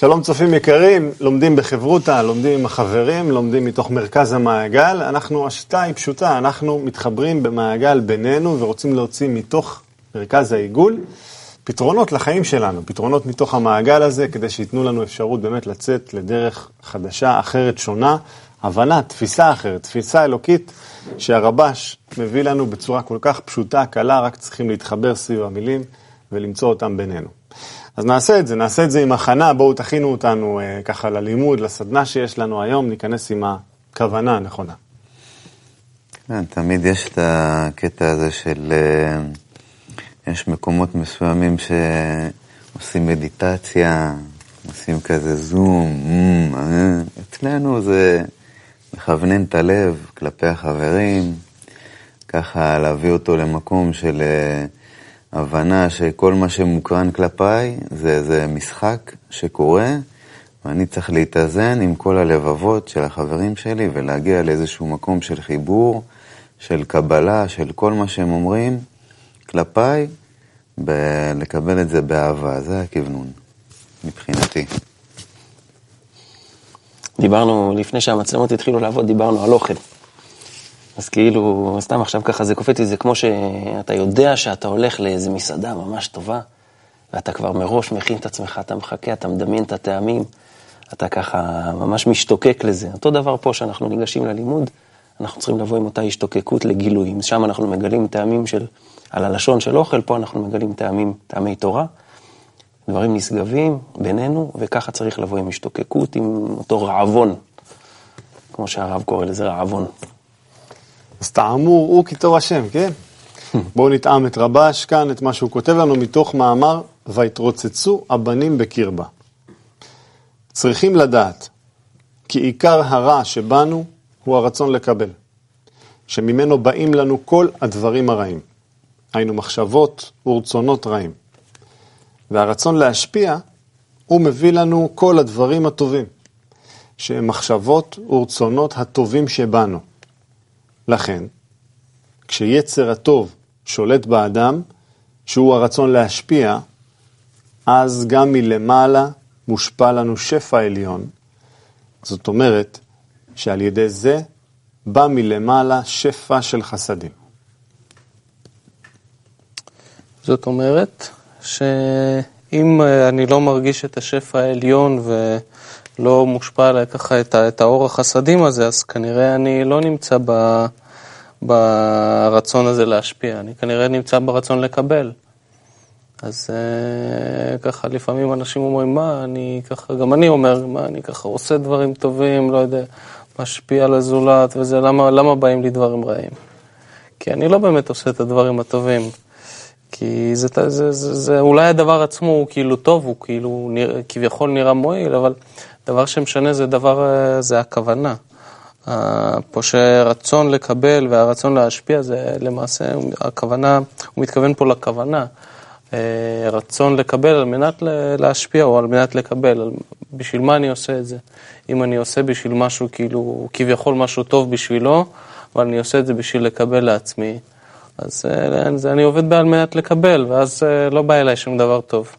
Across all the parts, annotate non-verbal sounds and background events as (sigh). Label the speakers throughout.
Speaker 1: שלום צופים יקרים, לומדים בחברותא, לומדים עם החברים, לומדים מתוך מרכז המעגל. אנחנו, השיטה היא פשוטה, אנחנו מתחברים במעגל בינינו ורוצים להוציא מתוך מרכז העיגול פתרונות לחיים שלנו, פתרונות מתוך המעגל הזה, כדי שייתנו לנו אפשרות באמת לצאת לדרך חדשה, אחרת, שונה, הבנה, תפיסה אחרת, תפיסה אלוקית שהרבש מביא לנו בצורה כל כך פשוטה, קלה, רק צריכים להתחבר סביב המילים ולמצוא אותם בינינו. אז נעשה את זה, נעשה את זה עם הכנה, בואו תכינו אותנו אה, ככה ללימוד, לסדנה שיש לנו היום, ניכנס עם הכוונה הנכונה.
Speaker 2: כן, תמיד יש את הקטע הזה של, אה, יש מקומות מסוימים שעושים מדיטציה, עושים כזה זום, אה, אצלנו זה מכוונן את הלב כלפי החברים, ככה להביא אותו למקום של... אה, הבנה שכל מה שמוקרן כלפיי זה איזה משחק שקורה, ואני צריך להתאזן עם כל הלבבות של החברים שלי ולהגיע לאיזשהו מקום של חיבור, של קבלה, של כל מה שהם אומרים כלפיי, ב- לקבל את זה באהבה. זה הכוונון, מבחינתי.
Speaker 3: דיברנו, לפני שהמצלמות התחילו לעבוד, דיברנו על אוכל. אז כאילו, סתם עכשיו ככה זה קופץ לי, זה כמו שאתה יודע שאתה הולך לאיזה מסעדה ממש טובה, ואתה כבר מראש מכין את עצמך, אתה מחכה, אתה מדמיין את הטעמים, אתה ככה ממש משתוקק לזה. אותו דבר פה, שאנחנו ניגשים ללימוד, אנחנו צריכים לבוא עם אותה השתוקקות לגילויים. שם אנחנו מגלים טעמים של, על הלשון של אוכל, פה אנחנו מגלים טעמים, טעמי תורה. דברים נשגבים בינינו, וככה צריך לבוא עם השתוקקות, עם אותו רעבון, כמו שהרב קורא לזה רעבון.
Speaker 1: אז טעמו הוא טוב השם, כן? בואו נטעם את רבש כאן, את מה שהוא כותב לנו מתוך מאמר, ויתרוצצו הבנים בקרבה. צריכים לדעת כי עיקר הרע שבנו הוא הרצון לקבל, שממנו באים לנו כל הדברים הרעים, היינו מחשבות ורצונות רעים. והרצון להשפיע, הוא מביא לנו כל הדברים הטובים, שהם מחשבות ורצונות הטובים שבנו. לכן, כשיצר הטוב שולט באדם, שהוא הרצון להשפיע, אז גם מלמעלה מושפע לנו שפע עליון. זאת אומרת שעל ידי זה בא מלמעלה שפע של חסדים.
Speaker 4: זאת אומרת שאם אה, אני לא מרגיש את השפע העליון ולא מושפע עליי ככה את, את האור החסדים הזה, אז כנראה אני לא נמצא ב, ברצון הזה להשפיע, אני כנראה נמצא ברצון לקבל. אז אה, ככה לפעמים אנשים אומרים, מה, אני ככה, גם אני אומר, מה, אני ככה עושה דברים טובים, לא יודע, משפיע על הזולת וזה, למה, למה באים לי דברים רעים? כי אני לא באמת עושה את הדברים הטובים. כי זה, זה, זה, זה, זה אולי הדבר עצמו הוא כאילו טוב, הוא כאילו נרא, כביכול נראה מועיל, אבל דבר שמשנה זה דבר, אה, זה הכוונה. פה שרצון לקבל והרצון להשפיע זה למעשה, הכוונה, הוא מתכוון פה לכוונה. אה, רצון לקבל על מנת להשפיע או על מנת לקבל, בשביל מה אני עושה את זה? אם אני עושה בשביל משהו, כאילו, כביכול משהו טוב בשבילו, אבל אני עושה את זה בשביל לקבל לעצמי, אז אה, אני עובד בעל מנת לקבל, ואז אה, לא בא אליי שום דבר טוב.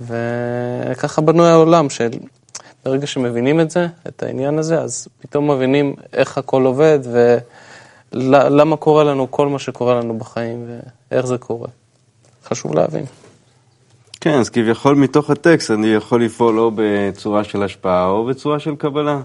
Speaker 4: וככה בנוי העולם, של ברגע שמבינים את זה, את העניין הזה, אז פתאום מבינים איך הכל עובד ולמה קורה לנו כל מה שקורה לנו בחיים ואיך זה קורה. חשוב להבין.
Speaker 5: כן, אז כביכול מתוך הטקסט אני יכול לפעול או בצורה של השפעה או בצורה של קבלה.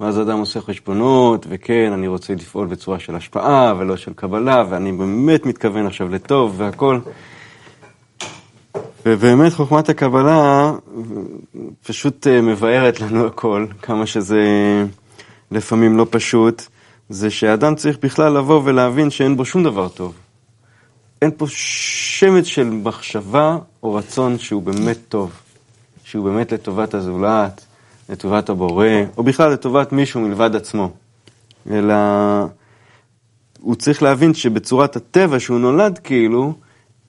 Speaker 5: ואז אדם עושה חשבונות, וכן, אני רוצה לפעול בצורה של השפעה ולא של קבלה, ואני באמת מתכוון עכשיו לטוב והכל. ובאמת חוכמת הקבלה פשוט אה, מבארת לנו הכל, כמה שזה לפעמים לא פשוט, זה שאדם צריך בכלל לבוא ולהבין שאין בו שום דבר טוב. אין פה שמץ של מחשבה או רצון שהוא באמת טוב, שהוא באמת לטובת הזולת, לטובת הבורא, או בכלל לטובת מישהו מלבד עצמו. אלא הוא צריך להבין שבצורת הטבע שהוא נולד כאילו,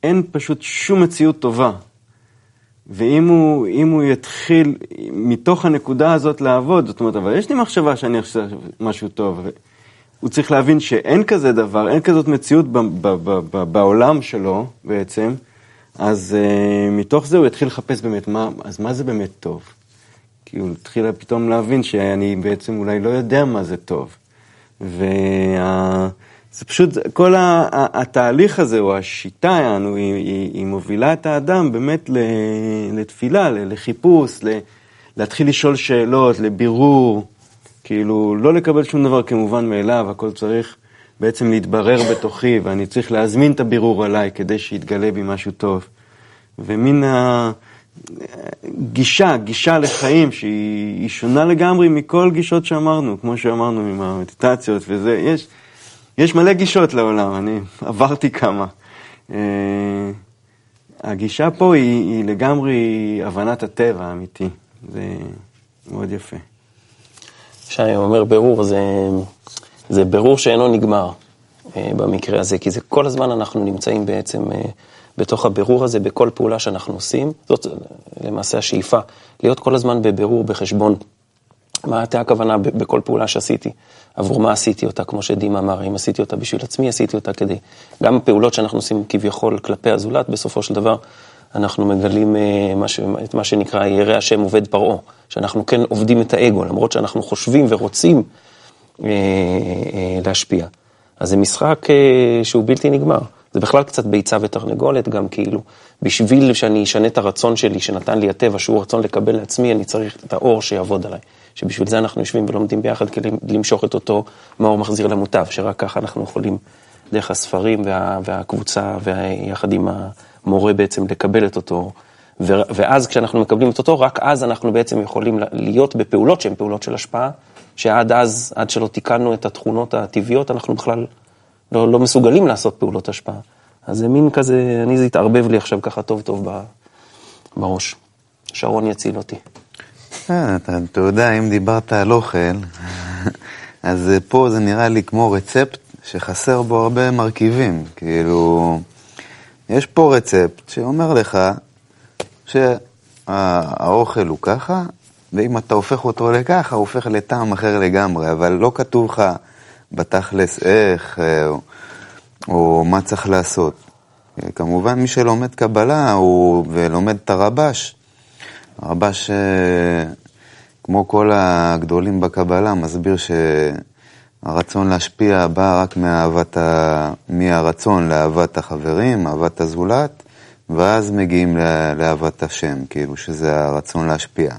Speaker 5: אין פשוט שום מציאות טובה. ואם הוא, הוא יתחיל מתוך הנקודה הזאת לעבוד, זאת אומרת, אבל יש לי מחשבה שאני עכשיו משהו טוב, הוא צריך להבין שאין כזה דבר, אין כזאת מציאות ב, ב, ב, בעולם שלו בעצם, אז uh, מתוך זה הוא יתחיל לחפש באמת מה, אז מה זה באמת טוב. כאילו התחילה פתאום להבין שאני בעצם אולי לא יודע מה זה טוב. וזה פשוט, כל ה- ה- התהליך הזה, או השיטה, יענו, היא, היא, היא מובילה את האדם באמת ל- לתפילה, ל- לחיפוש, ל- להתחיל לשאול שאלות, לבירור, כאילו, לא לקבל שום דבר כמובן מאליו, הכל צריך בעצם להתברר בתוכי, ואני צריך להזמין את הבירור עליי כדי שיתגלה בי משהו טוב. ומין הגישה, גישה לחיים שהיא היא שונה לגמרי מכל גישות שאמרנו, כמו שאמרנו עם המדיטציות וזה, יש, יש מלא גישות לעולם, אני עברתי כמה. אה, הגישה פה היא, היא לגמרי הבנת הטבע האמיתי, זה מאוד יפה.
Speaker 3: שי אומר ברור, זה, זה ברור שאינו נגמר אה, במקרה הזה, כי זה כל הזמן אנחנו נמצאים בעצם אה, בתוך הבירור הזה, בכל פעולה שאנחנו עושים. זאת למעשה השאיפה, להיות כל הזמן בבירור, בחשבון. מה הייתה הכוונה בכל פעולה שעשיתי? עבור מה עשיתי אותה, כמו שדימה אמר, אם עשיתי אותה בשביל עצמי, עשיתי אותה כדי... גם פעולות שאנחנו עושים כביכול כלפי הזולת, בסופו של דבר אנחנו מגלים אה, מה ש... את מה שנקרא ירא השם עובד פרעה, שאנחנו כן עובדים את האגו, למרות שאנחנו חושבים ורוצים אה, אה, להשפיע. אז זה משחק אה, שהוא בלתי נגמר. זה בכלל קצת ביצה ותרנגולת, גם כאילו, בשביל שאני אשנה את הרצון שלי, שנתן לי הטבע, שהוא רצון לקבל לעצמי, אני צריך את האור שיעבוד עליי. שבשביל זה אנחנו יושבים ולומדים ביחד כדי למשוך את אותו מאור מחזיר למוטב, שרק ככה אנחנו יכולים, דרך הספרים וה, והקבוצה, ויחד עם המורה בעצם לקבל את אותו, ו, ואז כשאנחנו מקבלים את אותו, רק אז אנחנו בעצם יכולים להיות בפעולות שהן פעולות של השפעה, שעד אז, עד שלא תיקנו את התכונות הטבעיות, אנחנו בכלל לא, לא מסוגלים לעשות פעולות השפעה. אז זה מין כזה, אני זה התערבב לי עכשיו ככה טוב טוב בראש. שרון יציל אותי.
Speaker 2: אה, אתה, יודע, אם דיברת על אוכל, (laughs) אז פה זה נראה לי כמו רצפט שחסר בו הרבה מרכיבים. כאילו, יש פה רצפט שאומר לך שהאוכל הוא ככה, ואם אתה הופך אותו לככה, הוא הופך לטעם אחר לגמרי, אבל לא כתוב לך בתכלס איך אה, או, מה צריך לעשות. אה, כמובן, מי שלומד קבלה הוא, ולומד את הרבש, הרבש, אה, כמו כל הגדולים בקבלה, מסביר שהרצון להשפיע בא רק מאהבת ה... מהרצון לאהבת החברים, אהבת הזולת, ואז מגיעים לאהבת השם, כאילו שזה הרצון להשפיע.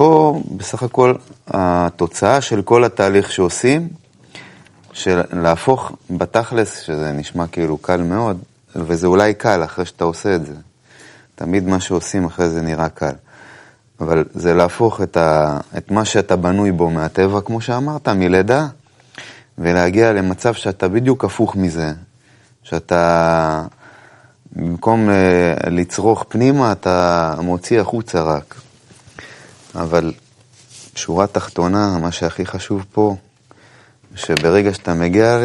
Speaker 2: ופה בסך הכל התוצאה של כל התהליך שעושים, של להפוך בתכלס, שזה נשמע כאילו קל מאוד, וזה אולי קל אחרי שאתה עושה את זה. תמיד מה שעושים אחרי זה נראה קל. אבל זה להפוך את, ה, את מה שאתה בנוי בו מהטבע, כמו שאמרת, מלידה, ולהגיע למצב שאתה בדיוק הפוך מזה. שאתה, במקום אה, לצרוך פנימה, אתה מוציא החוצה רק. אבל שורה תחתונה, מה שהכי חשוב פה, שברגע שאתה מגיע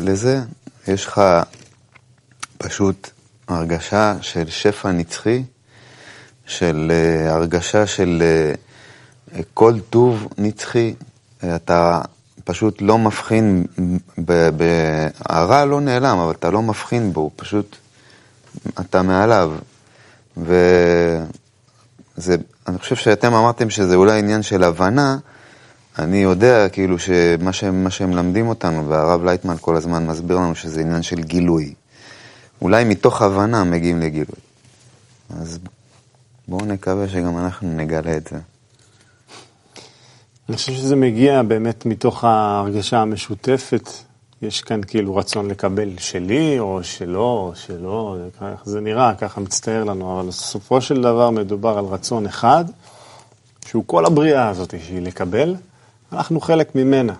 Speaker 2: לזה, יש לך פשוט הרגשה של שפע נצחי, של uh, הרגשה של uh, כל טוב נצחי. אתה פשוט לא מבחין, ב- ב- הרע לא נעלם, אבל אתה לא מבחין בו, פשוט אתה מעליו. וזה, אני חושב שאתם אמרתם שזה אולי עניין של הבנה, אני יודע כאילו שמה שהם, שהם מלמדים אותנו, והרב לייטמן כל הזמן מסביר לנו שזה עניין של גילוי. אולי מתוך הבנה מגיעים לגילוי. אז בואו נקווה שגם אנחנו נגלה את זה.
Speaker 1: אני חושב שזה מגיע באמת מתוך ההרגשה המשותפת. יש כאן כאילו רצון לקבל שלי, או שלו, או זה ככה- זה נראה, ככה מצטער לנו, אבל בסופו של דבר מדובר על רצון אחד, שהוא כל הבריאה הזאת שהיא לקבל, אנחנו חלק ממנה.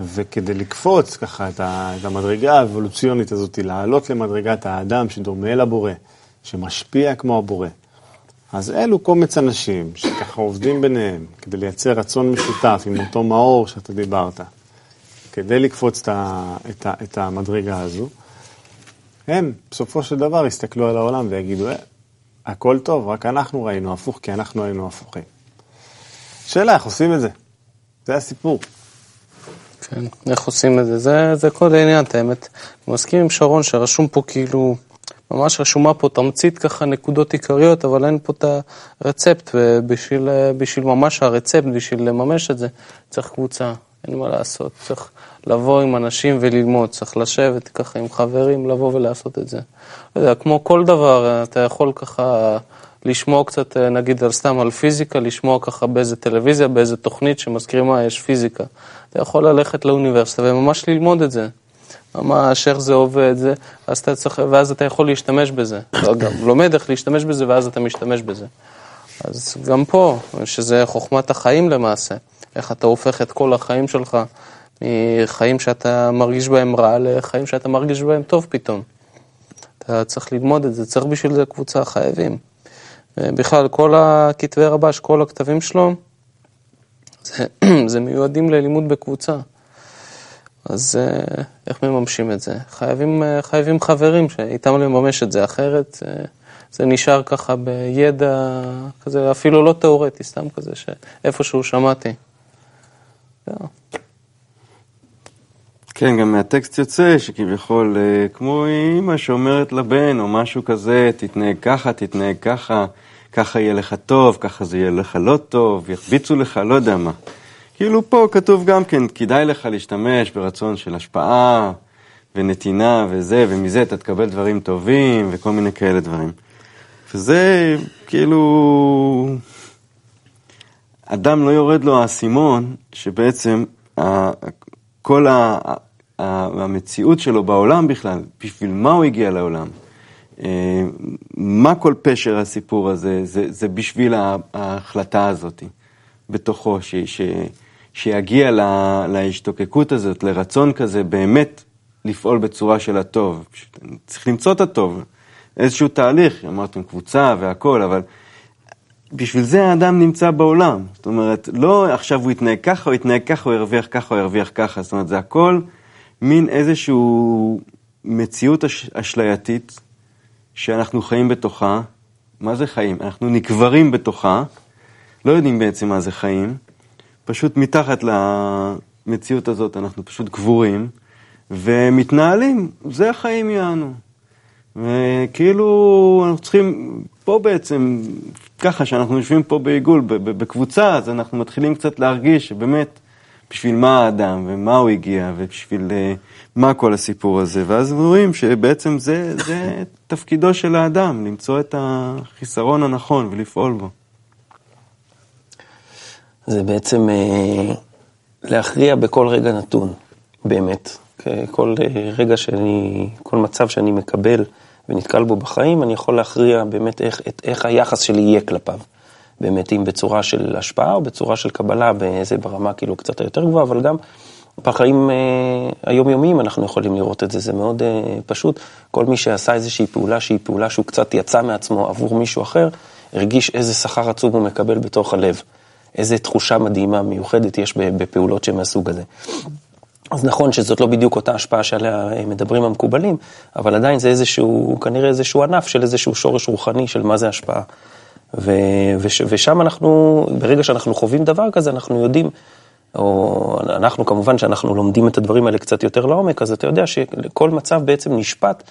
Speaker 1: וכדי לקפוץ ככה את המדרגה האבולוציונית הזאת, לעלות למדרגת האדם שדומה לבורא, שמשפיע כמו הבורא, אז אלו קומץ אנשים שככה עובדים ביניהם כדי לייצר רצון משותף עם אותו מאור שאתה דיברת, כדי לקפוץ את, ה, את, ה, את המדרגה הזו, הם בסופו של דבר יסתכלו על העולם ויגידו, אה, הכל טוב, רק אנחנו ראינו הפוך כי אנחנו היינו הפוכים. שאלה, איך עושים את זה? זה הסיפור.
Speaker 4: כן, איך עושים את זה? זה, זה כל העניין, את האמת. אני מסכים עם שרון שרשום פה כאילו ממש רשומה פה תמצית ככה נקודות עיקריות, אבל אין פה את הרצפט, ובשביל בשביל ממש הרצפט, בשביל לממש את זה, צריך קבוצה, אין מה לעשות. צריך לבוא עם אנשים וללמוד, צריך לשבת ככה עם חברים, לבוא ולעשות את זה. לא יודע, כמו כל דבר, אתה יכול ככה לשמוע קצת, נגיד, על סתם על פיזיקה, לשמוע ככה באיזה טלוויזיה, באיזה תוכנית שמזכירים מה יש פיזיקה. אתה יכול ללכת לאוניברסיטה וממש ללמוד את זה. ממש איך זה עובד, זה, אז אתה צריך, ואז אתה יכול להשתמש בזה. (coughs) גם לומד איך להשתמש בזה ואז אתה משתמש בזה. אז גם פה, שזה חוכמת החיים למעשה, איך אתה הופך את כל החיים שלך מחיים שאתה מרגיש בהם רע לחיים שאתה מרגיש בהם טוב פתאום. אתה צריך ללמוד את זה, צריך בשביל זה קבוצה, חייבים. בכלל, כל הכתבי רבש, כל הכתבים שלו, זה, (clears throat) זה מיועדים ללימוד בקבוצה. אז אה, איך מממשים את זה? חייבים, אה, חייבים חברים שאיתם לממש את זה, אחרת אה, זה נשאר ככה בידע כזה, אפילו לא תיאורטי, סתם כזה שאיפשהו שמעתי.
Speaker 5: כן, גם מהטקסט יוצא שכביכול, כמו אימא שאומרת לבן או משהו כזה, תתנהג ככה, תתנהג ככה, ככה יהיה לך טוב, ככה זה יהיה לך לא טוב, יחביצו לך, לא יודע מה. כאילו פה כתוב גם כן, כדאי לך להשתמש ברצון של השפעה ונתינה וזה, ומזה אתה תקבל דברים טובים וכל מיני כאלה דברים. וזה כאילו, אדם לא יורד לו האסימון שבעצם כל המציאות שלו בעולם בכלל, בשביל מה הוא הגיע לעולם? אה, מה כל פשר הסיפור הזה? זה, זה בשביל ההחלטה הזאת בתוכו, ש, ש, שיגיע לה, להשתוקקות הזאת, לרצון כזה, באמת לפעול בצורה של הטוב. צריך למצוא את הטוב. איזשהו תהליך, אמרתם קבוצה והכול, אבל בשביל זה האדם נמצא בעולם. זאת אומרת, לא עכשיו הוא יתנהג ככה, הוא יתנהג ככה, הוא ירוויח ככה, הוא ירוויח ככה. זאת אומרת, זה הכל מין איזשהו מציאות אש, אשלייתית שאנחנו חיים בתוכה. מה זה חיים? אנחנו נקברים בתוכה, לא יודעים בעצם מה זה חיים. פשוט מתחת למציאות הזאת אנחנו פשוט גבורים ומתנהלים, זה החיים יענו. וכאילו אנחנו צריכים, פה בעצם, ככה שאנחנו יושבים פה בעיגול, בקבוצה, אז אנחנו מתחילים קצת להרגיש שבאמת, בשביל מה האדם, ומה הוא הגיע, ובשביל אה, מה כל הסיפור הזה. ואז רואים שבעצם זה, זה (coughs) תפקידו של האדם, למצוא את החיסרון הנכון ולפעול בו.
Speaker 3: זה בעצם אה, להכריע בכל רגע נתון, באמת. כל אה, רגע שאני, כל מצב שאני מקבל ונתקל בו בחיים, אני יכול להכריע באמת איך, את, איך היחס שלי יהיה כלפיו. באמת, אם בצורה של השפעה או בצורה של קבלה, באיזה ברמה כאילו קצת יותר גבוהה, אבל גם בחיים אה, היומיומיים אנחנו יכולים לראות את זה, זה מאוד אה, פשוט. כל מי שעשה איזושהי פעולה שהיא פעולה שהוא קצת יצא מעצמו עבור מישהו אחר, הרגיש איזה שכר עצום הוא מקבל בתוך הלב. איזה תחושה מדהימה, מיוחדת יש בפעולות שמהסוג הזה. אז נכון שזאת לא בדיוק אותה השפעה שעליה מדברים המקובלים, אבל עדיין זה איזשהו, כנראה איזשהו ענף של איזשהו שורש רוחני של מה זה השפעה. ו, וש, ושם אנחנו, ברגע שאנחנו חווים דבר כזה, אנחנו יודעים, או אנחנו כמובן שאנחנו לומדים את הדברים האלה קצת יותר לעומק, אז אתה יודע שכל מצב בעצם נשפט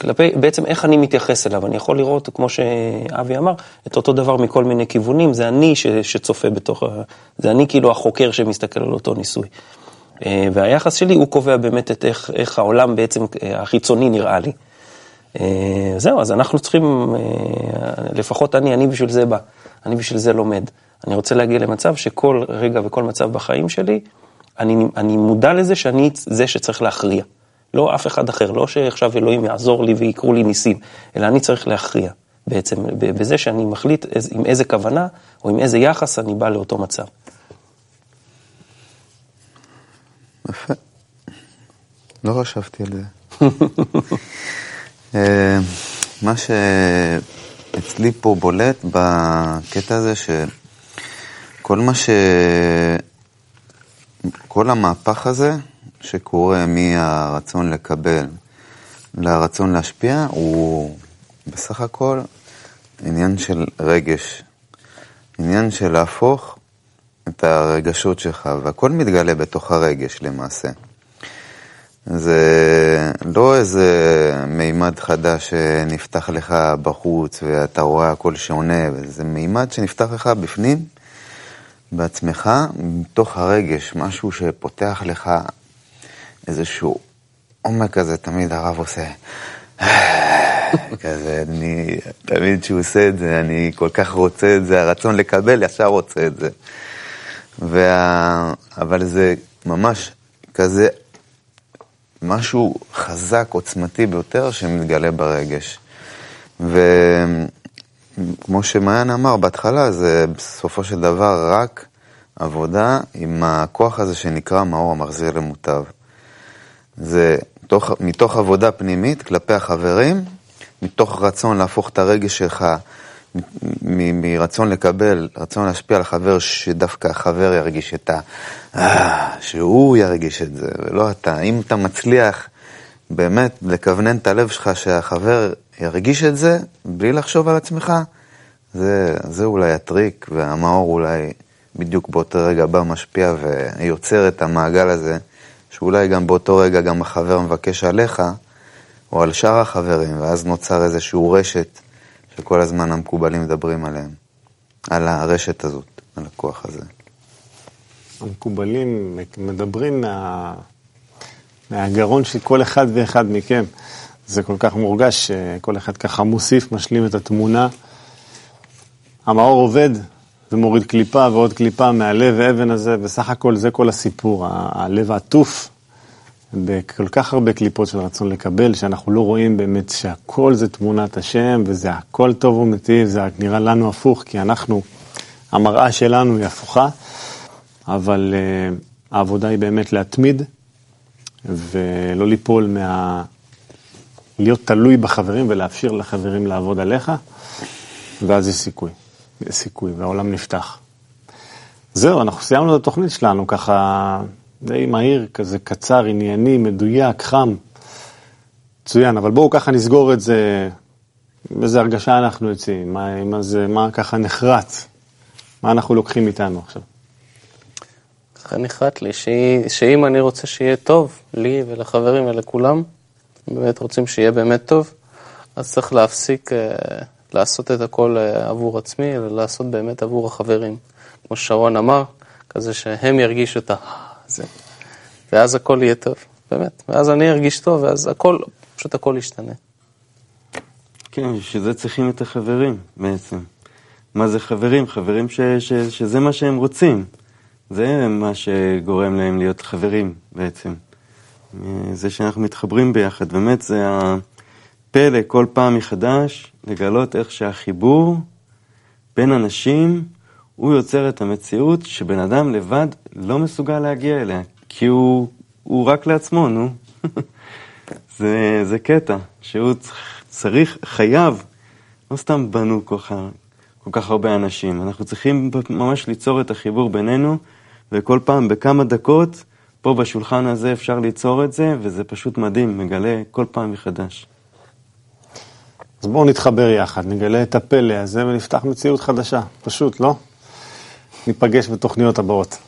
Speaker 3: כלפי, בעצם איך אני מתייחס אליו. אני יכול לראות, כמו שאבי אמר, את אותו דבר מכל מיני כיוונים, זה אני ש, שצופה בתוך, זה אני כאילו החוקר שמסתכל על אותו ניסוי. אה, והיחס שלי, הוא קובע באמת את איך, איך העולם בעצם אה, החיצוני נראה לי. אה, זהו, אז אנחנו צריכים, לפחות אני, אני בשביל זה בא, אני בשביל זה לומד. אני רוצה להגיע למצב שכל רגע וכל מצב בחיים שלי, אני, אני מודע לזה שאני זה שצריך להכריע. לא אף אחד אחר, לא שעכשיו אלוהים יעזור לי ויקרו לי ניסים, אלא אני צריך להכריע בעצם בזה שאני מחליט עם איזה כוונה או עם איזה יחס אני בא לאותו מצב.
Speaker 2: יפה. לא חשבתי על זה. (laughs) אה, מה שאצלי פה בולט בקטע הזה, שכל מה ש... כל המהפך הזה, שקורה מהרצון לקבל לרצון להשפיע הוא בסך הכל עניין של רגש, עניין של להפוך את הרגשות שלך, והכל מתגלה בתוך הרגש למעשה. זה לא איזה מימד חדש שנפתח לך בחוץ ואתה רואה הכל שונה, זה מימד שנפתח לך בפנים, בעצמך, מתוך הרגש, משהו שפותח לך איזשהו עומק כזה, תמיד הרב עושה. כזה, אני, תמיד כשהוא עושה את זה, אני כל כך רוצה את זה, הרצון לקבל ישר רוצה את זה. וה... אבל זה ממש כזה משהו חזק, עוצמתי ביותר, שמתגלה ברגש. וכמו שמעיין אמר בהתחלה, זה בסופו של דבר רק עבודה עם הכוח הזה שנקרא מאור המחזיר למוטב. זה מתוך, מתוך עבודה פנימית כלפי החברים, מתוך רצון להפוך את הרגש שלך מרצון לקבל, רצון להשפיע על החבר, שדווקא החבר ירגיש את ה... אה, שהוא ירגיש את זה, ולא אתה. אם אתה מצליח באמת לכוונן את הלב שלך שהחבר ירגיש את זה, בלי לחשוב על עצמך, זה, זה אולי הטריק, והמאור אולי בדיוק באותו רגע בא משפיע ויוצר את המעגל הזה, שאולי גם באותו רגע גם החבר מבקש עליך, או על שאר החברים, ואז נוצר איזשהו רשת שכל הזמן המקובלים מדברים עליהם, על הרשת הזאת, על הכוח הזה.
Speaker 1: המקובלים מדברים מה... מהגרון של כל אחד ואחד מכם. זה כל כך מורגש שכל אחד ככה מוסיף, משלים את התמונה. המאור עובד ומוריד קליפה ועוד קליפה מהלב האבן הזה, בסך הכל זה כל הסיפור. הלב העטוף בכל כך הרבה קליפות של רצון לקבל, שאנחנו לא רואים באמת שהכל זה תמונת השם, וזה הכל טוב ומטיב, זה נראה לנו הפוך, כי אנחנו, המראה שלנו היא הפוכה, אבל uh, העבודה היא באמת להתמיד, ולא ליפול מה... להיות תלוי בחברים ולאפשר לחברים לעבוד עליך, ואז יש סיכוי, יש סיכוי, והעולם נפתח. זהו, אנחנו סיימנו את התוכנית שלנו ככה די מהיר, כזה קצר, ענייני, מדויק, חם. מצוין, אבל בואו ככה נסגור את זה, באיזה הרגשה אנחנו יוצאים, מה, מה, זה, מה ככה נחרט, מה אנחנו לוקחים איתנו עכשיו.
Speaker 4: ככה נחרט לי, ש... שאם אני רוצה שיהיה טוב, לי ולחברים ולכולם, באמת רוצים שיהיה באמת טוב, אז צריך להפסיק uh, לעשות את הכל uh, עבור עצמי, אלא לעשות באמת עבור החברים. כמו ששרון אמר, כזה שהם ירגישו את ה... זה. ואז הכל יהיה טוב, באמת. ואז אני ארגיש טוב, ואז הכל, פשוט הכל ישתנה.
Speaker 5: כן, שזה צריכים את החברים בעצם. מה זה חברים? חברים ש, ש, שזה מה שהם רוצים. זה מה שגורם להם להיות חברים בעצם. זה שאנחנו מתחברים ביחד. באמת זה הפלא כל פעם מחדש לגלות איך שהחיבור בין אנשים הוא יוצר את המציאות שבן אדם לבד לא מסוגל להגיע אליה, כי הוא, הוא רק לעצמו, נו. (laughs) זה, זה קטע, שהוא צריך, חייב, לא סתם בנו כל כך, כל כך הרבה אנשים, אנחנו צריכים ממש ליצור את החיבור בינינו, וכל פעם בכמה דקות, פה בשולחן הזה אפשר ליצור את זה, וזה פשוט מדהים, מגלה כל פעם מחדש.
Speaker 1: אז בואו נתחבר יחד, נגלה את הפלא הזה ונפתח מציאות חדשה, פשוט, לא? ניפגש בתוכניות הבאות.